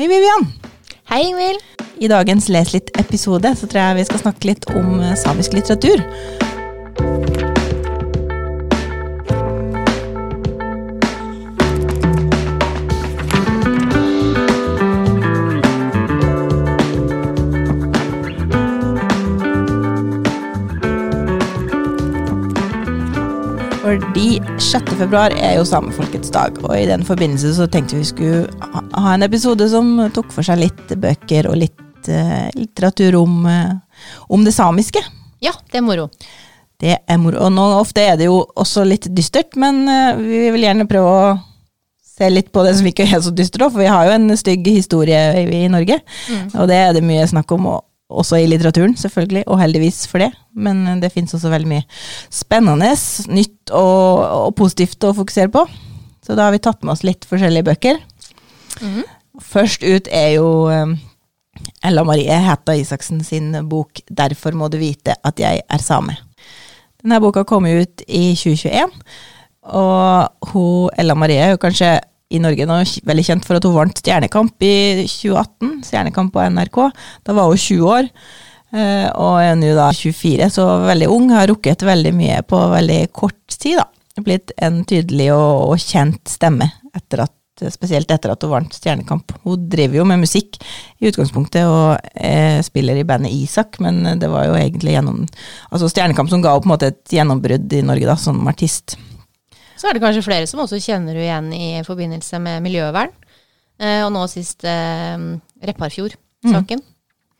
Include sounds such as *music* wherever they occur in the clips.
Hei, Vivian. Hei, Ingvild. I dagens Les litt-episode så tror jeg vi skal snakke litt om eh, samisk litteratur. Fordi 6. februar er jo samefolkets dag, og i den forbindelse så tenkte vi skulle ha- en episode som tok for seg litt bøker og litt eh, litteratur om, eh, om det samiske. Ja, det er moro. Det er moro. Og nå ofte er det jo også litt dystert, men eh, vi vil gjerne prøve å se litt på det som ikke er så dystert, for vi har jo en stygg historie i, i Norge. Og det er det mye snakk om, og også i litteraturen, selvfølgelig, og heldigvis for det. Men det fins også veldig mye spennende, nytt og, og positivt å fokusere på. Så da har vi tatt med oss litt forskjellige bøker. Først ut er jo eh, Ella Marie Hætta Isaksen sin bok 'Derfor må du vite at jeg er same'. Denne boka kom ut i 2021, og hun, Ella Marie er jo kanskje i Norge nå veldig kjent for at hun vant Stjernekamp i 2018, Stjernekamp på NRK. Da var hun 20 år, eh, og er nå da 24, så veldig ung. Har rukket veldig mye på veldig kort tid, da. Blitt en tydelig og, og kjent stemme, etter at, spesielt etter at hun vant Stjernekamp. Hun driver jo med musikk i utgangspunktet, og eh, spiller i bandet Isak, men det var jo egentlig gjennom altså Stjernekamp som ga henne et gjennombrudd i Norge, da, som artist. Så er det kanskje flere som også kjenner du igjen i forbindelse med miljøvern. Eh, og nå sist eh, Repparfjord-saken.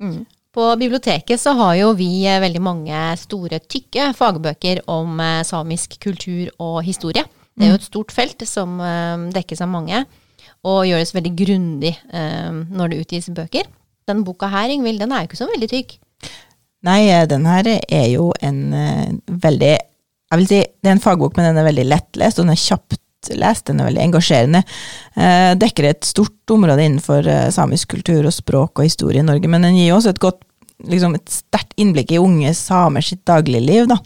Mm. På biblioteket så har jo vi eh, veldig mange store, tykke fagbøker om eh, samisk kultur og historie. Det er jo et stort felt som eh, dekkes av mange, og gjøres veldig grundig når det utgis bøker. Den boka her, Ingvild, den er jo ikke så veldig tykk. Nei, den her er jo en veldig Jeg vil si det er en fagbok, men den er veldig lettlest, og den er kjapt lest. Den er veldig engasjerende. Eh, dekker et stort område innenfor eh, samisk kultur og språk og historie i Norge, men den gir også et godt liksom et sterkt innblikk i unge samer sitt dagligliv. Da.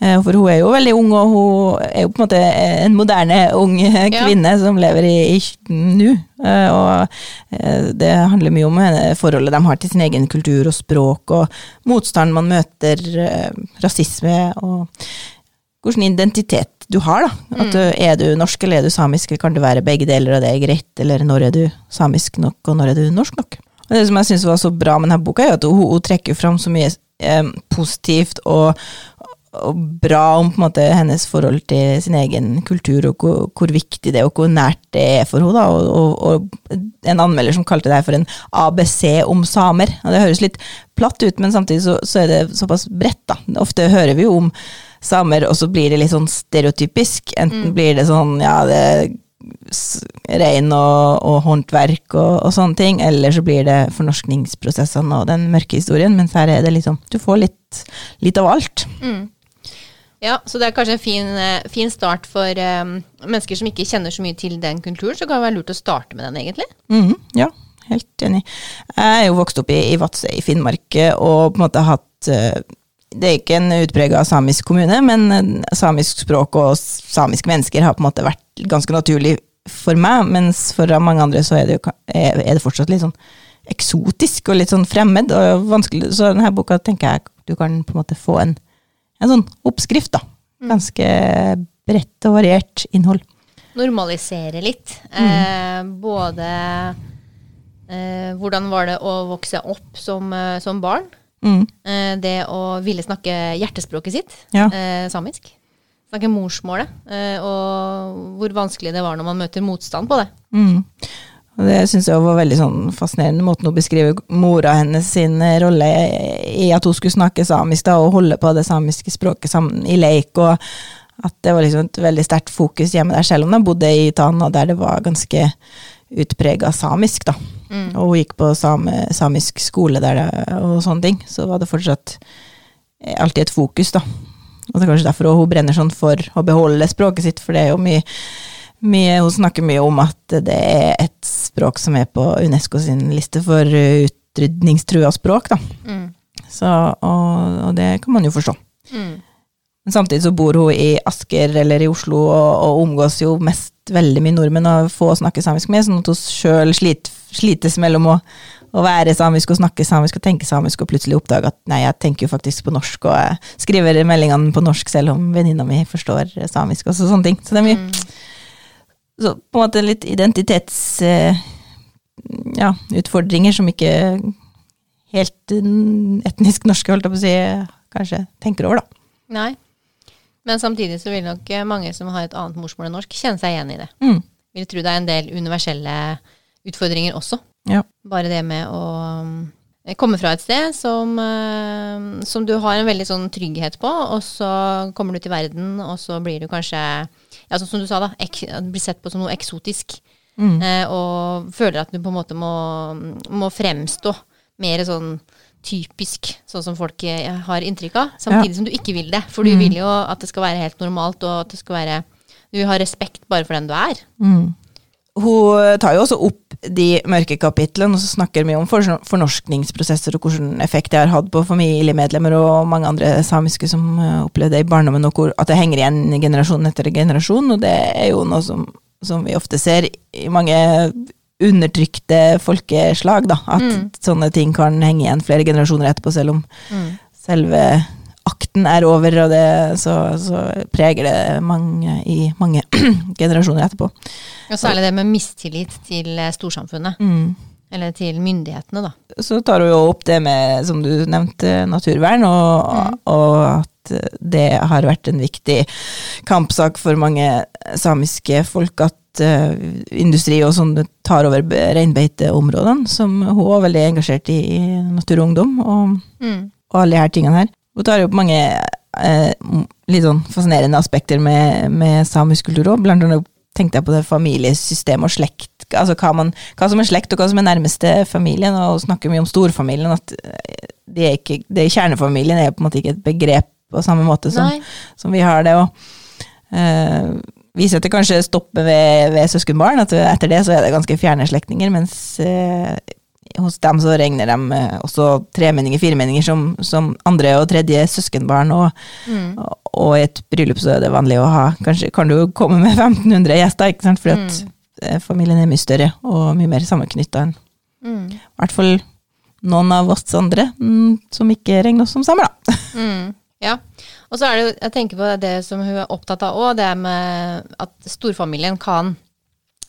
Eh, For hun er jo veldig ung, og hun er jo på en måte en moderne ung *laughs* kvinne som lever i, i nå. Eh, Og eh, det handler mye om forholdet de har til sin egen kultur og språk, og motstand man møter, eh, rasisme og hvilken identitet du har. da. At du, Er du norsk eller er du samisk, eller kan det være begge deler, og det er greit, eller når er du samisk nok, og når er du norsk nok? Og Det som jeg syns var så bra med denne boka, er at hun, hun trekker fram så mye eh, positivt og, og bra om på en måte hennes forhold til sin egen kultur, og hvor, hvor viktig det er, og hvor nært det er for henne. og, og, og En anmelder som kalte det her for en ABC om samer. og Det høres litt platt ut, men samtidig så, så er det såpass bredt. da. Ofte hører vi jo om samer, og så blir det litt sånn stereotypisk. Enten blir det sånn ja, det rein og, og håndverk og, og sånne ting, eller så blir det fornorskningsprosessene og den mørke historien, mens her er det liksom Du får litt, litt av alt. Ja, så det er kanskje en fin, eh, fin start for um, mennesker som ikke kjenner så mye til den kulturen, så kan det være lurt å starte med den, egentlig. Mm, ja, helt enig. Jeg er jo vokst opp i, i Vadsø i Finnmark, og på en måte hatt eh, Det er ikke en utprega samisk kommune, men eh, samisk språk og samiske mennesker har på en måte vært ganske naturlig for meg, mens for mange andre så er det, jo, er det fortsatt litt sånn eksotisk og litt sånn fremmed og vanskelig. Så denne boka tenker jeg du kan på en måte få en, en sånn oppskrift, da. Ganske bredt og variert innhold. Normalisere litt. Eh, både eh, hvordan var det å vokse opp som, eh, som barn? Mm. Eh, det å ville snakke hjertespråket sitt, Ja. eh, samisk. Snakke morsmålet. Eh, og hvor vanskelig det var når man møter motstand på det. Mm. Og det syns jeg var veldig sånn fascinerende, måten hun beskriver mora hennes sin rolle i at hun skulle snakke samisk da, og holde på det samiske språket sammen i leik, og at det var liksom et veldig sterkt fokus hjemme der, selv om de bodde i Tana, der det var ganske utprega samisk, da. Og hun gikk på same, samisk skole der og sånne ting, så var det fortsatt eh, alltid et fokus, da. Og det er kanskje derfor hun brenner sånn for å beholde språket sitt, for det er jo mye mye, hun snakker mye om at det er et språk som er på UNESCO sin liste for utrydningstrua språk, da. Så, og, og det kan man jo forstå. Mm. Men samtidig så bor hun i Asker eller i Oslo og, og omgås jo mest veldig mye nordmenn og få å snakke samisk med, sånn at hun sjøl slit, slites mellom å, å, være samisk og snakke samisk og tenke samisk, og plutselig oppdage at nei, jeg tenker jo faktisk på norsk, og jeg skriver meldingene på norsk selv om venninna mi forstår samisk, og så, sånne ting. Så det er mye mm. Så på en måte litt identitets... Eh, ja, utfordringer som ikke helt etnisk norske, holdt jeg på å si, kanskje tenker over, da. Nei. Men samtidig så vil nok mange som har et annet morsmål enn norsk, kjenne seg igjen i det. Mm. Vil tro det er en del universelle utfordringer også. Ja. Bare det med å eh, komme fra et sted som, eh, som, du har en veldig sånn trygghet på, og så kommer du til verden, og så blir du kanskje, ja, sånn som du sa, da, ek, blir sett på som noe eksotisk. Mm. Eh, og føler at du på en måte må, må fremstå mer sånn typisk, sånn som folk eh, har inntrykk av, samtidig ja. som du ikke vil det. For du mm. vil jo at det skal være helt normalt, og at det skal være Du har respekt bare for den du er. Mm. Hun tar jo også opp de mørke kapitlene, og så snakker mye om fornorskningsprosesser og hvilken effekt det har hatt på familiemedlemmer og mange andre samiske som eh, opplevde det i barndommen, og at det henger igjen generasjon etter generasjon. Og det er jo noe som, som vi ofte ser i mange undertrykte folkeslag, da. At mm. sånne ting kan henge igjen flere generasjoner etterpå, selv om mm. selve akten er over, og det, så, så, preger det mange i mange *clears throat* generasjoner etterpå. Og særlig det med mistillit til eh, storsamfunnet. Mm. Eller til myndighetene, da. Så tar hun jo opp det med, som du nevnte, naturvern, og, mm. og at det har vært en viktig kampsak for mange samiske folk at uh, industri og sånn tar over reinbeiteområdene, som hun er veldig engasjert i, i Natur og Ungdom, og, mm. og alle de her tingene her. Hun tar opp mange eh, litt sånn fascinerende aspekter med, med samisk kultur òg, blant annet tenkte jeg på det familiesystemet og slekt, altså hva, man, hva, som er slekt og hva som er nærmeste familien, og snakker mye om storfamilien, at det er ikke, det er kjernefamilien er på en måte ikke et begrep på samme måte som, som vi har det. og uh, viser at det kanskje stopper ved, ved søskenbarn, at etter det så er det ganske fjerne slektninger, mens eh, hos dem så regner de eh, også tremenninger, firemenninger som, som andre og tredje søskenbarn, og, mm. og, og, i et bryllup så er det vanlig å ha Kanskje kan du komme med *laughs* 1500 gjester, ikke sant, fordi at mm. familien er mye større og mye mer sammenknytta enn mm. i hvert fall noen av oss andre, mm, som ikke regner oss som samer, da. Mm. Ja. Og så er det jo, jeg tenker på det som hun er opptatt av òg, det med at storfamilien kan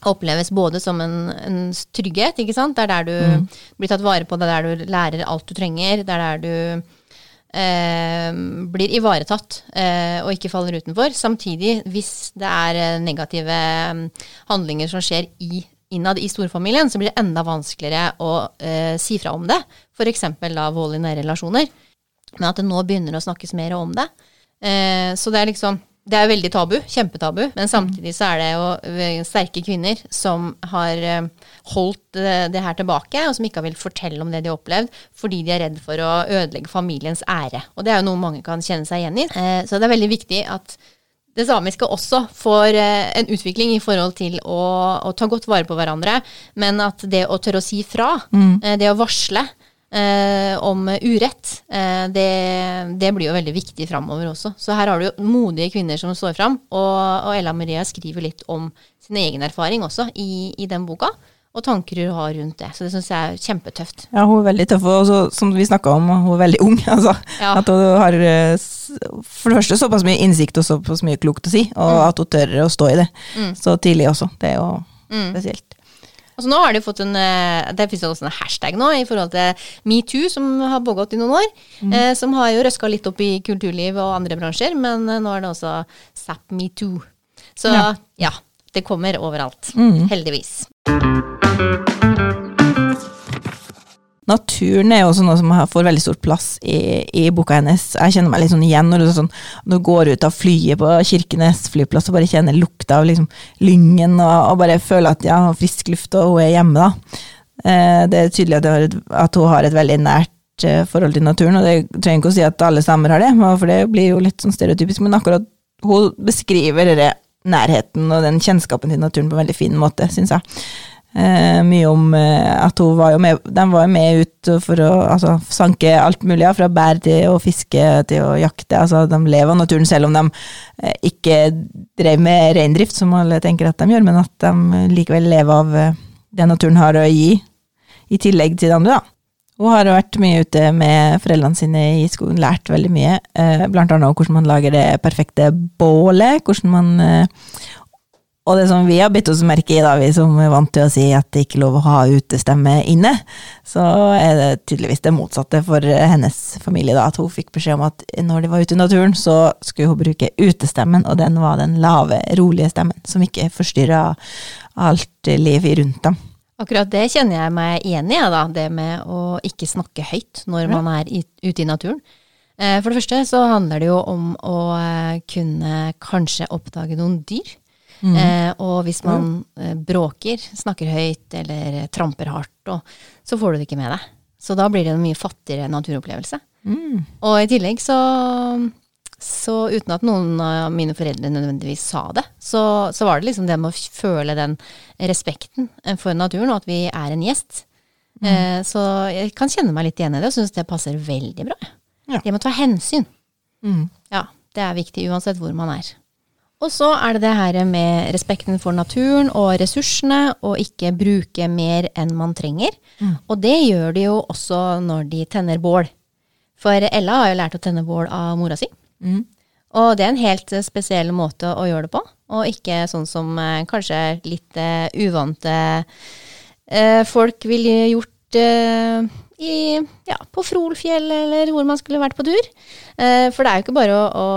oppleves både som en, en trygghet, ikke sant. Det er der du mm. blir tatt vare på, det er der du lærer alt du trenger. Det er der du eh, blir ivaretatt eh, og ikke faller utenfor. Samtidig, hvis det er eh, negative mm, handlinger som skjer i innad i storfamilien, så blir det enda vanskeligere å eh, si fra om det. F.eks. da vold i nære relasjoner. Men at det nå begynner å snakkes mer om det. Eh, så det er liksom det er veldig tabu, kjempetabu, men samtidig så er det jo eh, sterke kvinner som har eh, holdt det her tilbake, og som ikke har villet fortelle om det de har opplevd, fordi de er redd for å ødelegge familiens ære. Og det er jo noe mange kan kjenne seg igjen i. Eh, så det er veldig viktig at det samiske også får en utvikling i forhold til å, å ta godt vare på hverandre, men at det å tørre å si fra, mm. det å varsle, eh, om urett, eh, det, det, blir jo veldig viktig framover også. Så her har du jo modige kvinner som står fram, og, og Ella Maria skriver litt om sin egen erfaring også i, i den boka og tanker hun har rundt det. Så det syns jeg er kjempetøft. Ja, hun er veldig tøff, og så, som vi snakka om, hun er veldig ung. *laughs* Altså. Ja. At hun har eh, for det første såpass mye innsikt og såpass mye klokt å si, og mm. at hun tør å stå i det mm. så tidlig også. Det er jo mm. spesielt. Altså nå har de fått en, eh, Det finnes også en hashtag nå i forhold til metoo, som har pågått i noen år. Mm. Eh, som har jo røska litt opp i kulturliv og andre bransjer, men eh, nå er det også SAP metoo. Så ja. ja, det kommer overalt. Mm. Heldigvis. Naturen er jo også noe som får veldig stor plass i, i boka hennes. Jeg kjenner meg litt sånn igjen når du, sånn, når du går ut av flyet på Kirkenes flyplass og bare kjenner lukta av liksom, lyngen og, og, bare føler at ja, frisk luft og hun er hjemme. da. Eh, det er tydelig at, et, at, hun har et veldig nært eh, forhold til naturen, og det trenger ikke å si at alle samer har det, for det blir jo litt sånn stereotypisk, men akkurat hun beskriver det nærheten og den kjennskapen til naturen på en veldig fin måte, syns jeg. Eh, mye om eh, at hun var jo med De var jo med ut for å altså, sanke alt mulig, ja, fra bær til å fiske til å jakte. Altså, de lever av naturen selv om de eh, ikke drev med reindrift, som alle tenker at de gjør, men at de likevel lever av eh, det naturen har å gi, i tillegg til det andre, da. Hun har vært mye ute med foreldrene sine i skogen, lært veldig mye. Eh, blant annet hvordan man lager det perfekte bålet. hvordan man... Og det som vi har bitt oss merke i, da, vi som er vant til å si at det ikke er lov å ha utestemme inne, så er det tydeligvis det motsatte for hennes familie. da, At hun fikk beskjed om at når de var ute i naturen, så skulle hun bruke utestemmen, og den var den lave, rolige stemmen, som ikke forstyrra alt livet rundt dem. Akkurat det kjenner jeg meg igjen i, da. Det med å ikke snakke høyt når man er ute i naturen. Eh, for det første så handler det jo om å eh, kunne kanskje oppdage noen dyr. Mm. Eh, og hvis man eh, bråker, snakker høyt eller tramper hardt, og, så får du det ikke med deg. Så da blir det en mye fattigere naturopplevelse. Mm. Og i tillegg så så uten at noen av mine foreldre nødvendigvis sa det, så, så, var det liksom det med å føle den respekten for naturen, og at vi er en gjest. Mm. Eh, så jeg kan kjenne meg litt igjen i det, og syns det passer veldig bra. Ja. Det med å ta hensyn. Mm. Ja, det er viktig uansett hvor man er. Og så er det det her med respekten for naturen og ressursene, og ikke bruke mer enn man trenger. Mm. Og det gjør de jo også når de tenner bål. For Ella har jo lært å tenne bål av mora si. Mm. Og det er en helt eh, spesiell måte å gjøre det på, og ikke sånn som eh, kanskje litt uh, uvante uh, folk ville gjort uh, i, ja, på Frolfjell, eller hvor man skulle vært på tur. for det er jo ikke bare å, å,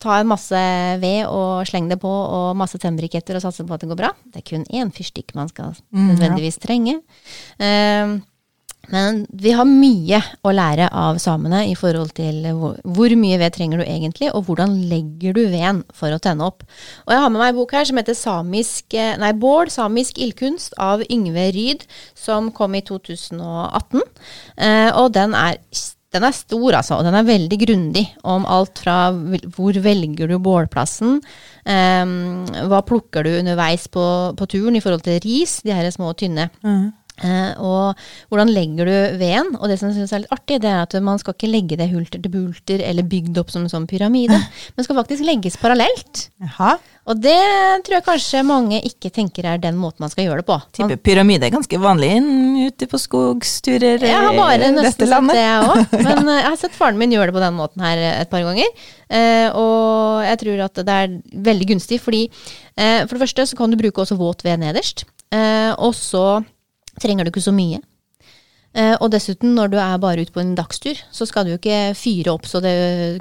ta en masse ved og slenge det på, og masse tennbriketter og satse på at det går bra. Det er kun én fyrstikk man skal mm, nødvendigvis trenge. Uh, men vi har mye å lære av samene i forhold til hvor, mye ved trenger du egentlig, og hvordan legger du veden for å tenne opp. Og jeg har med meg en bok her som heter Samisk, eh, nei, Bård, samisk ildkunst av Yngve Ryd, som kom i 2018. Eh, og den er, den er stor, altså, og den er veldig grundig om alt fra hvor velger du bålplassen, eh, hva plukker du underveis på, på, turen i forhold til ris, de her små, og tynne. Mm. Uh, og hvordan legger du veden? Og det som jeg synes er litt artig, det er at man skal ikke legge det hulter til bulter eller bygd opp som en sånn pyramide, *laughs* men skal faktisk legges parallelt. Aha. Og det tror jeg kanskje mange ikke tenker er den måten man skal gjøre det på. Type pyramide er ganske vanlig ute på skogsturer i dette landet. Jeg har bare nesten sett det, jeg òg. *laughs* Men uh, jeg har sett faren min gjøre det på den måten her et par ganger. Uh, og jeg tror at det er veldig gunstig, fordi for det første så kan du bruke også våt ved nederst. og så trenger du ikke så mye. Eh, og dessuten, når du er bare ute på en dagstur, så skal du jo ikke fyre opp så det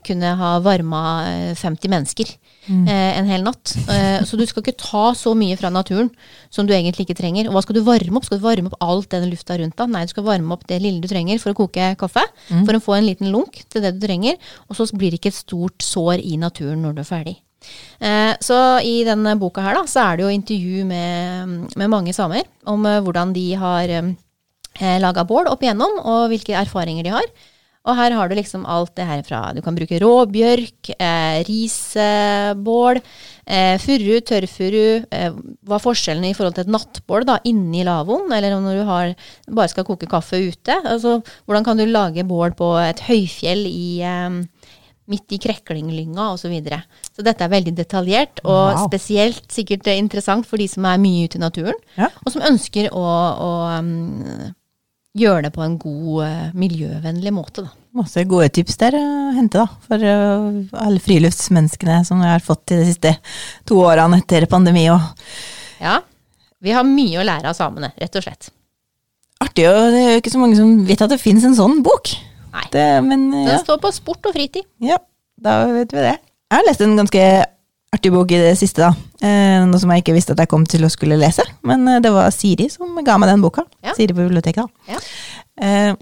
kunne ha varma 50 eh, mennesker mm. eh, en hel natt. Så du skal ikke ta så mye fra naturen som du egentlig ikke trenger. Og hva skal du varme opp? Skal du varme opp alt den lufta rundt deg? Nei, du skal varme opp det lille du trenger for å koke kaffe. Mm. For å få en liten lunk til det du trenger. Og så blir det ikke et stort sår i naturen når du er ferdig. Eh, så i denne boka her da, så er det jo intervju med, med mange samer om eh, hvordan de har eh, laga bål opp igjennom, og hvilke erfaringer de har. Og her har du liksom alt det her fra Du kan bruke råbjørk, eh, risebål, eh, furu, tørrfuru. Eh, hva er forskjellen i forhold til et nattbål da, inni lavvoen, eller når du har, bare skal koke kaffe ute? Altså, hvordan kan du lage bål på et høyfjell i eh, midt i Kreklinglynga osv. Så, videre. så dette er veldig detaljert, og wow. spesielt sikkert interessant for de som er mye ute i naturen, ja. og som ønsker å, å um, gjøre det på en god, uh, miljøvennlig måte. Da. Masse gode tips der å hente, da, for uh, alle friluftsmenneskene som vi har fått i de siste to årene etter pandemi. Og ja, vi har mye å lære av samene, rett og slett. Artig, og det er jo ikke så mange som vet at det finnes en sånn bok. Nei. Det, men, ja. Den står på sport og fritid. Ja, da vet vi det. Jeg har lest en ganske artig bok i det siste, da. Eh, noe som jeg ikke visste at jeg kom til å skulle lese. Men eh, det var Siri som ga meg den boka. Ja. Siri på biblioteket. da. Ja. Eh,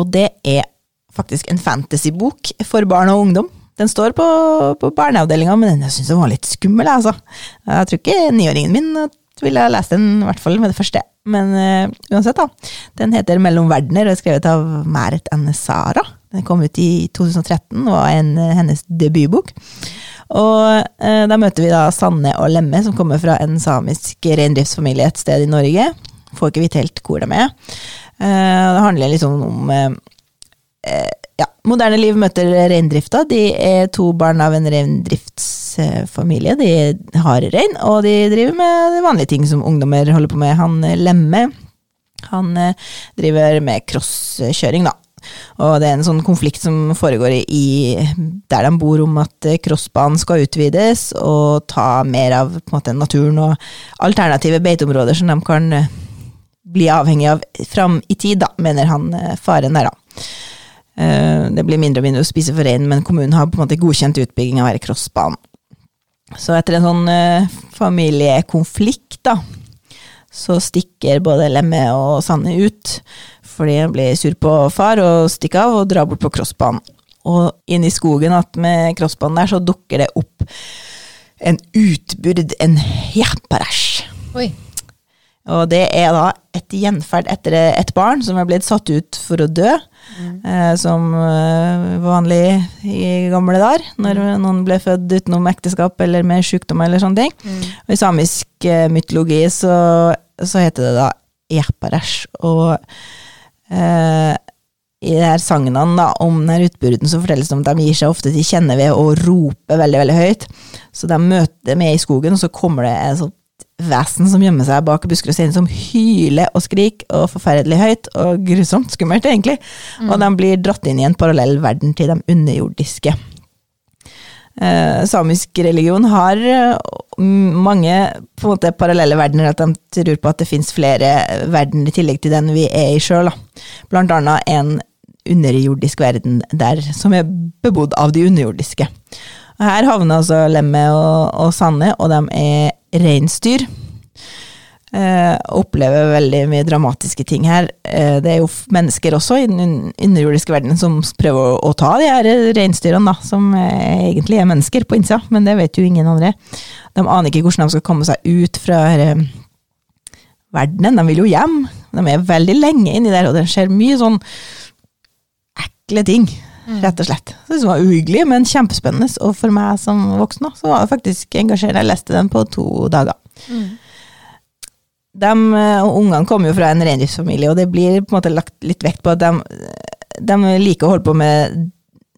og det er faktisk en fantasybok for barn og ungdom. Den står på, på barneavdelinga, men jeg syns den var litt skummel. Altså. Jeg tror ikke niåringen min ville jeg lest den, i hvert fall med det første. Men uh, uansett, da. Den heter 'Mellom verdener' og er skrevet av Meret N. Sara. Den kom ut i 2013 og var en, uh, hennes debutbok. Og uh, da møter vi da Sanne og Lemme, som kommer fra en samisk reindriftsfamilie et sted i Norge. Får ikke vite helt hvor de er. Uh, det handler liksom om uh, eh, Moderne liv møter reindrifta. De er to barn av en reindriftsfamilie. De har rein, og de driver med vanlige ting som ungdommer holder på med. Han eh, Lemme han eh, driver med crosskjøring, da. Og det er en sånn konflikt som foregår i der de bor om at eh, crossbanen skal utvides og ta mer av måte, naturen og alternative beiteområder som de kan bli avhengig av fram i tid, da, mener han faren der, da. Det blir mindre og mindre å spise for rein, men kommunen har på en måte godkjent utbygging av crossbanen. Så etter en sånn familiekonflikt, da, så stikker både Lemme og Sanne ut, fordi han blir sur på far og stikker av og drar bort på crossbanen. Og inn i skogen med crossbanen der, så dukker det opp en utbyrd, en japparæsj. Og det er da et gjenferd etter et barn som er blitt satt ut for å dø, mm. eh, som eh, vanlig i gamle dager, når mm. noen ble født utenom ekteskap eller med sykdom eller sånne ting. Mm. Og I samisk eh, mytologi så, så, heter det da Eparesh, og eh, i de her sagnene da, om denne utbyrden så fortelles det om at de gir seg ofte til kjenne ved å rope veldig veldig høyt. Så de møter med i skogen, og så kommer det et sånt vesen som gjemmer seg bak busker og steiner, som hyler og skriker, og forferdelig høyt og grusomt skummelt, egentlig. Mm. Og de blir dratt inn i en parallell verden til de underjordiske. Eh, samisk religion har mange på en måte parallelle verdener, at de tror på at det finnes flere verdener i tillegg til den vi er i sjøl. Blant annet en underjordisk verden der, som er bebodd av de underjordiske. Her havner altså Lemme og, og Sanne, og de er reinsdyr. Eh, opplever veldig mye dramatiske ting her. Eh, det er jo mennesker også i den underjordiske verdenen som prøver å, å ta de her reinsdyrene, som eh, egentlig er mennesker på innsida, men det vet jo ingen andre. De aner ikke hvordan de skal komme seg ut fra her, verdenen. De vil jo hjem. De er veldig lenge inni der, og det skjer mye sånn ekle ting. Mm. Rett og slett. Så det var uhyggelig, men kjempespennende. Og for meg som voksen så var det faktisk engasjerende. Jeg leste den på to dager. Mm. De, og ungene kommer jo fra en reindriftsfamilie, og det blir på en måte lagt litt vekt på at de, de liker å holde på med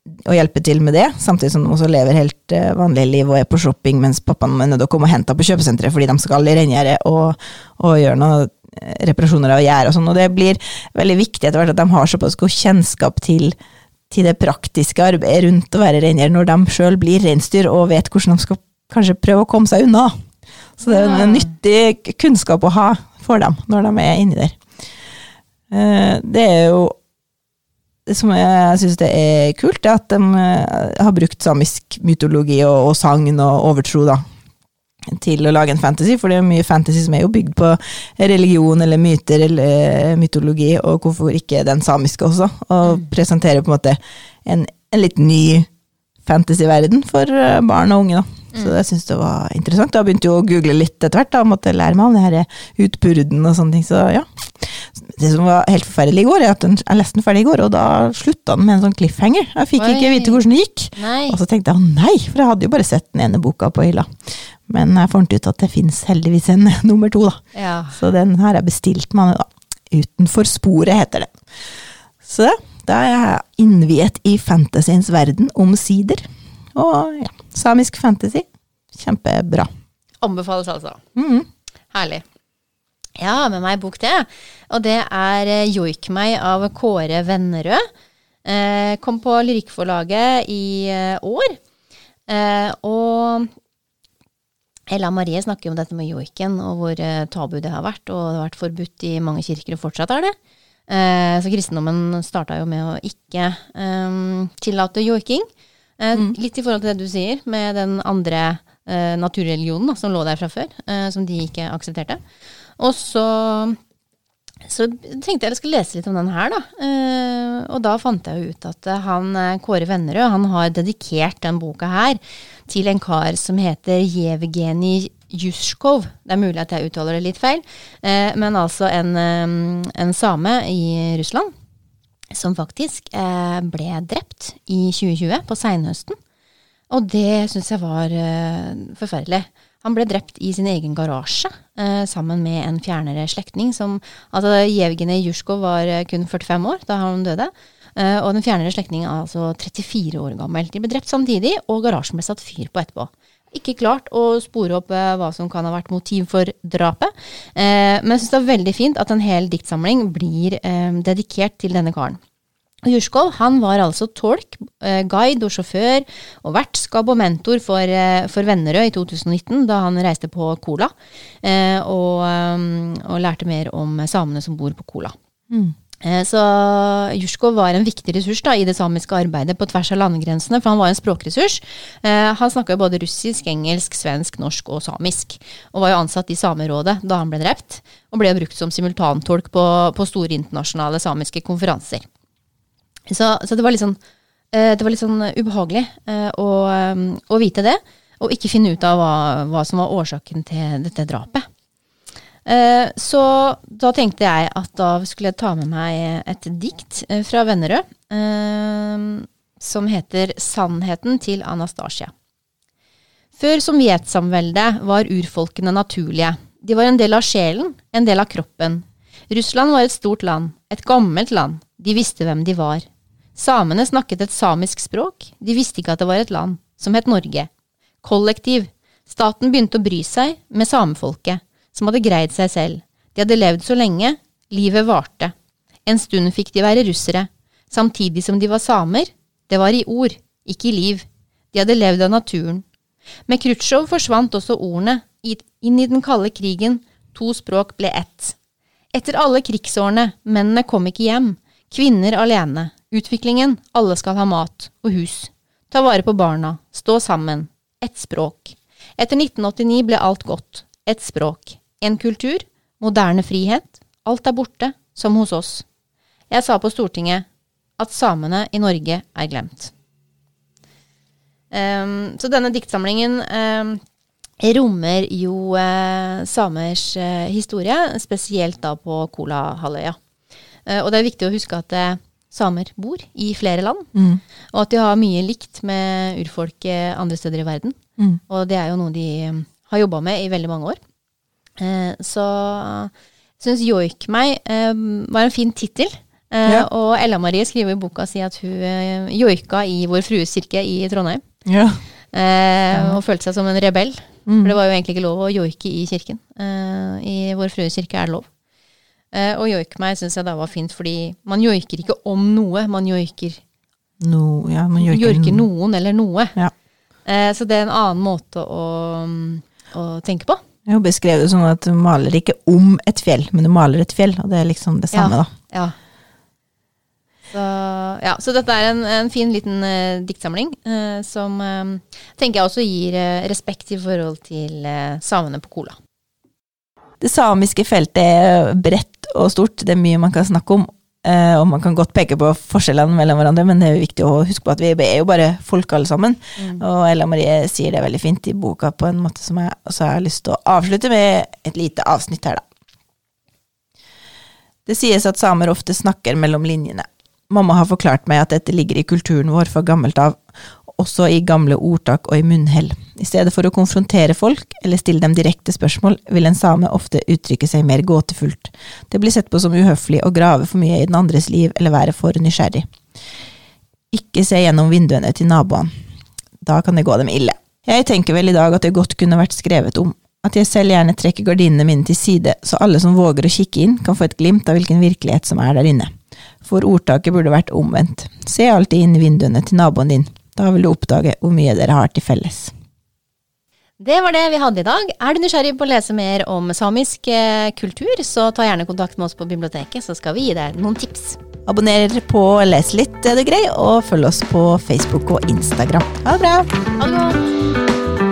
å hjelpe til med det, samtidig som de også lever helt uh, vanlige liv og er på shopping, mens pappaen er nødt til å komme og hente på kjøpesenteret fordi de skal i reingjerdet og, og gjøre noe eh, reparasjoner av gjær og sånn. Og det blir veldig viktig etter hvert at de har såpass god kjennskap til til det praktiske arbeidet rundt å være reiner når de sjøl blir reinsdyr og vet hvordan de skal kanskje prøve å komme seg unna. Så det er en nyttig kunnskap å ha for dem når de er inni der. Eh, det er jo det som jeg syns er kult, er at de eh, har brukt samisk mytologi og, og sagn og overtro da, til å lage en fantasy, for det er mye fantasy som er jo bygd på religion eller myter eller eh, mytologi, og hvorfor ikke den samiske også? Og mm. presentere på en måte en, en litt ny fantasyverden for eh, barn og unge, da. Så jeg syns det var interessant. Jeg begynte jo å google litt etter hvert, da, måtte lære meg om det her utpurden og sånne ting, så ja. Det som var helt forferdelig i går, er at jeg leste den ferdig i går, og da slutta den med en sånn cliffhanger. Jeg fikk Oi. ikke vite hvordan det gikk. Nei. Og så tenkte jeg nei, for jeg hadde jo bare sett den ene boka på hylla. Men jeg fant ut at det fins heldigvis en *laughs* nummer to, da. Ja. Så den her er bestilt med da. Utenfor sporet, heter den. Så da er jeg innviet i fantasyens verden omsider. Og ja, samisk fantasy. Kjempebra. Anbefales altså. Mm. Herlig. Ja, med meg bok det. Og det er eh, Joik meg av Kåre Vennerød. Eh, kom på Lyrikkforlaget i eh, år. Eh, og Ella Marie snakker om dette med joiken, og hvor eh, tabu det har vært. Og det har vært forbudt i mange kirker, og fortsatt er det. Eh, så kristendommen starta jo med å ikke tillate joiking. Eh, mm. Litt i forhold til det du sier, med den andre eh, naturreligionen da, som lå der fra før, eh, som de ikke aksepterte. Og så så tenkte jeg jeg skulle lese litt om den her, da. Eh, og da fant jeg jo ut at han Kåre Vennerød han har dedikert den boka her til en kar som heter Jevgenij Juskov. Det er mulig at jeg uttaler det litt feil, eh, men altså en, eh, en, same i Russland som faktisk eh, ble drept i 2020, på seinhøsten. Og det syns jeg var eh, forferdelig. Han ble drept i sin egen garasje eh, sammen med en fjernere slektning. Som, altså Jevgenij Jusjkov var kun 45 år da han døde. Og den fjernere slektningen er altså 34 år gammel. De ble drept samtidig, og garasjen ble satt fyr på etterpå. Ikke klart å spore opp eh, hva som kan ha vært motiv for drapet. Eh, men jeg syns det er veldig fint at en hel diktsamling blir eh, dedikert til denne karen. Jurskov han var altså tolk, guide og sjåfør og vertskap og mentor for, for Vennerød i 2019, da han reiste på Kola eh, og, og lærte mer om samene som bor på Kola. Mm. Eh, Så Jurskov var en viktig ressurs da, i det samiske arbeidet på tvers av landegrensene, for han var en språkressurs. Eh, Han snakka både russisk, engelsk, svensk, norsk og samisk, og var jo ansatt i Samerådet da han ble drept, og ble brukt som simultantolk på, på store internasjonale samiske konferanser. Så, så det var sånn, eh, det var litt sånn ubehagelig eh, å, å vite det, og ikke finne ut av hva, hva som var årsaken til dette drapet. Eh, Så da tenkte jeg at da skulle jeg ta med meg et dikt eh, fra Vennerød, eh, som heter 'Sannheten til Anastasia'. Før sovjetsamveldet var urfolkene naturlige. De var en del av sjelen, en del av kroppen. Russland var et stort land, et gammelt land. De visste hvem de var. Samene snakket et samisk språk, de visste ikke at det var et land, som het Norge. Kollektiv. Staten begynte å bry seg med samefolket, som hadde greid seg selv. De hadde levd så lenge, livet varte. En stund fikk de være russere, samtidig som de var samer. Det var i ord, ikke i liv. De hadde levd av naturen. Med Khrusjtsjov forsvant også ordene. Inn i den kalde krigen, to språk ble ett. Etter alle krigsårene, mennene kom ikke hjem. Kvinner alene. Utviklingen, alle skal ha mat og hus. Ta vare på barna, stå sammen. Ett språk. Etter 1989 ble alt godt. Ett språk. En kultur, moderne frihet. Alt er borte, som hos oss. Jeg sa på Stortinget at samene i Norge er glemt. Um, så denne diktsamlingen um, rommer jo uh, samers uh, historie, spesielt da på Kolahalvøya. Uh, og det er viktig å huske at samer bor i flere land, Mm. og at de har mye likt med urfolk andre steder i verden. Mm. Og det er jo noe de eh, har jobba med i veldig mange år. Eh, så syns Joik meg eh, var en fin tittel. Eh, Ja. Og Ella Marie skriver i boka si at hun joika i Vår Frues kirke i Trondheim. Ja. Eh, Og følte seg som en rebell. Mm. For det var jo egentlig ikke lov å joike i kirken. Eh, I Vår Frues kirke er det lov. Eh, og joik meg syns jeg da var fint, fordi man joiker ikke om noe, man joiker, No, ja, man joiker, joiker noen eller noe. Ja. Eh, så det er en annen måte å, å tenke på. Jeg har beskrevet det sånn at du maler ikke om et fjell, men du maler et fjell, og det er liksom det samme, da. Ja. Så, ja, så dette er en, en fin liten uh, diktsamling uh, som uh, tenker jeg også gir respekt i forhold til samene på Kola. Det samiske feltet er bredt og stort, det er mye man kan snakke om. Eh, og man kan godt peke på forskjellene mellom hverandre, men det er jo viktig å huske på at vi er jo bare folk alle sammen. Og Ella Marie sier det veldig fint i boka på en måte som jeg også har lyst til å avslutte med et lite avsnitt her, da. Det sies at samer ofte snakker mellom linjene. Mamma har forklart meg at dette ligger i kulturen vår fra gammelt av, også i gamle ordtak og i munnhell. I stedet for å konfrontere folk eller stille dem direkte spørsmål, vil en same ofte uttrykke seg mer gåtefullt. Det blir sett på som uhøflig å grave for mye i den andres liv eller være for nysgjerrig. Ikke se gjennom vinduene til naboene. Da kan det gå dem ille. Jeg tenker vel i dag at det godt kunne vært skrevet om. At jeg selv gjerne trekker gardinene mine til side, så alle som våger å kikke inn, kan få et glimt av hvilken virkelighet som er der inne. For ordtaket burde vært omvendt. Se alltid inn i vinduene til naboen din. Da vil du oppdage hvor mye dere har til felles. Det var det vi hadde i dag. Er du nysgjerrig på å lese mer om samisk eh, kultur, så ta gjerne kontakt med oss på biblioteket, så skal vi gi deg noen tips. Abonner på Les litt, er du grei, og følg oss på Facebook og Instagram. Ha det bra! Ha det godt!